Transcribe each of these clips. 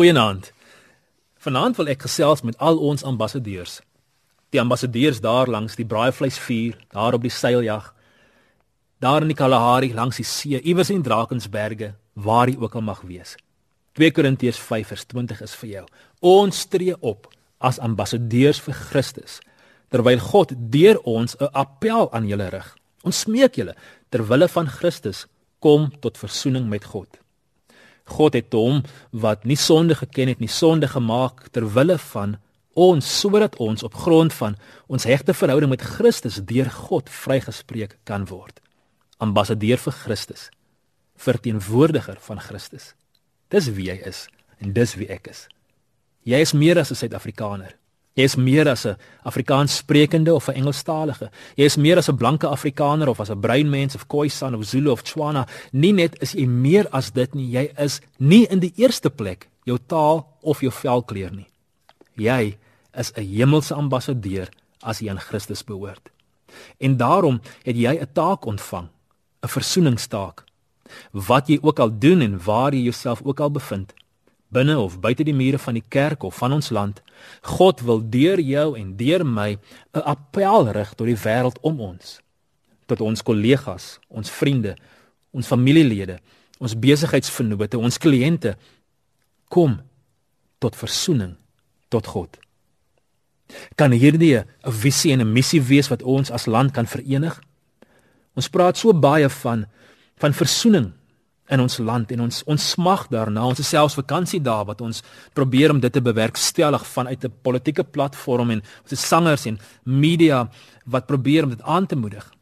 Goeienaand. Vanaand wil ek gesels met al ons ambassadeurs. Die ambassadeurs daar langs die braaivleisvuur, daar op die seiljag, daar in die Kalahari langs die see, iewers in Drakensberge, waar jy ook al mag wees. 2 Korintiërs 5:20 is vir jou. Ons tree op as ambassadeurs vir Christus terwyl God deur ons 'n appel aan julle rig. Ons smeek julle ter wille van Christus kom tot verzoening met God. God het hom wat nie sonde geken het nie sonde gemaak ter wille van ons sodat ons op grond van ons hegte verhouding met Christus deur God vrygespreek kan word. Ambassadeur vir Christus, verteenwoordiger van Christus. Dis wie hy is en dis wie ek is. Jy is meer as 'n Suid-Afrikaner. Jy is meer as 'n Afrikaans sprekende of 'n Engelstalige. Jy is meer as 'n blanke Afrikaner of as 'n bruin mens of Khoisan of Zulu of Tswana. Nie net is jy meer as dit nie, jy is nie in die eerste plek jou taal of jou velkleur nie. Jy is 'n hemelse ambassadeur as jy aan Christus behoort. En daarom het jy 'n taak ontvang, 'n versoeningstaak. Wat jy ook al doen en waar jy jouself ook al bevind, binne of buite die mure van die kerk of van ons land. God wil deur jou en deur my 'n appel rig tot die wêreld om ons. Tot ons kollegas, ons vriende, ons familielede, ons besigheidsvennote, ons kliënte kom tot verzoening tot God. Kan hierdie 'n visie en 'n missie wees wat ons as land kan verenig? Ons praat so baie van van verzoening in ons land en ons ons smag daarna ons selfs vakansie daar wat ons probeer om dit te bewerkstellig vanuit 'n politieke platform en ons is sangers en media wat probeer om dit aan te moedig.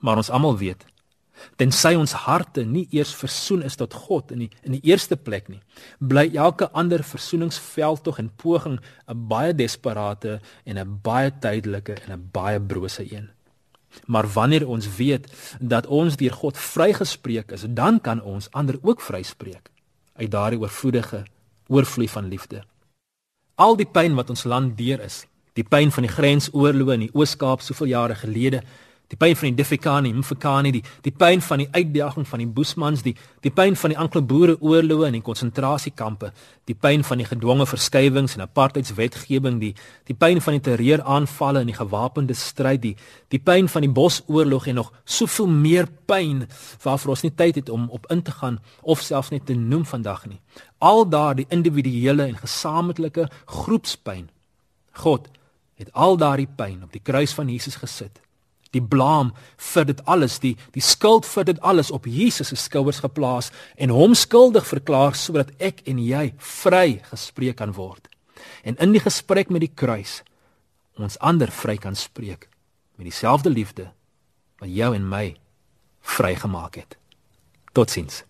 Maar ons almal weet tensy ons harte nie eers versoen is tot God in die in die eerste plek nie bly elke ander versoeningsveld tog en poging 'n baie desperate en 'n baie tydelike en 'n baie brose een Maar wanneer ons weet dat ons deur God vrygespreek is, dan kan ons ander ook vryspreek uit daardie oorvloedige oorvloei van liefde. Al die pyn wat ons land deur is, die pyn van die grensoorloë in die Oos-Kaap soveel jare gelede, die pyn van die Difikani, Mfekani, die die pyn van die uitdaging van die Boesmans, die die pyn van die Anglo-Boere oorloë in die konsentrasiekampe, die pyn van die gedwonge verskywings en apartheidswetgewing, die die pyn van die terreuraanvalle en die gewapende stryd, die die pyn van die Bosoorlog en nog soveel meer pyn waarvoor ons nie tyd het om op in te gaan of selfs net te noem vandag nie. Al daardie individuele en gesamentlike groepspyn. God het al daardie pyn op die kruis van Jesus gesit die blame vir dit alles, die die skuld vir dit alles op Jesus se skouers geplaas en hom skuldig verklaar sodat ek en jy vry gespreek kan word. En in die gesprek met die kruis ons ander vry kan spreek met dieselfde liefde wat jou en my vrygemaak het. Totsiens.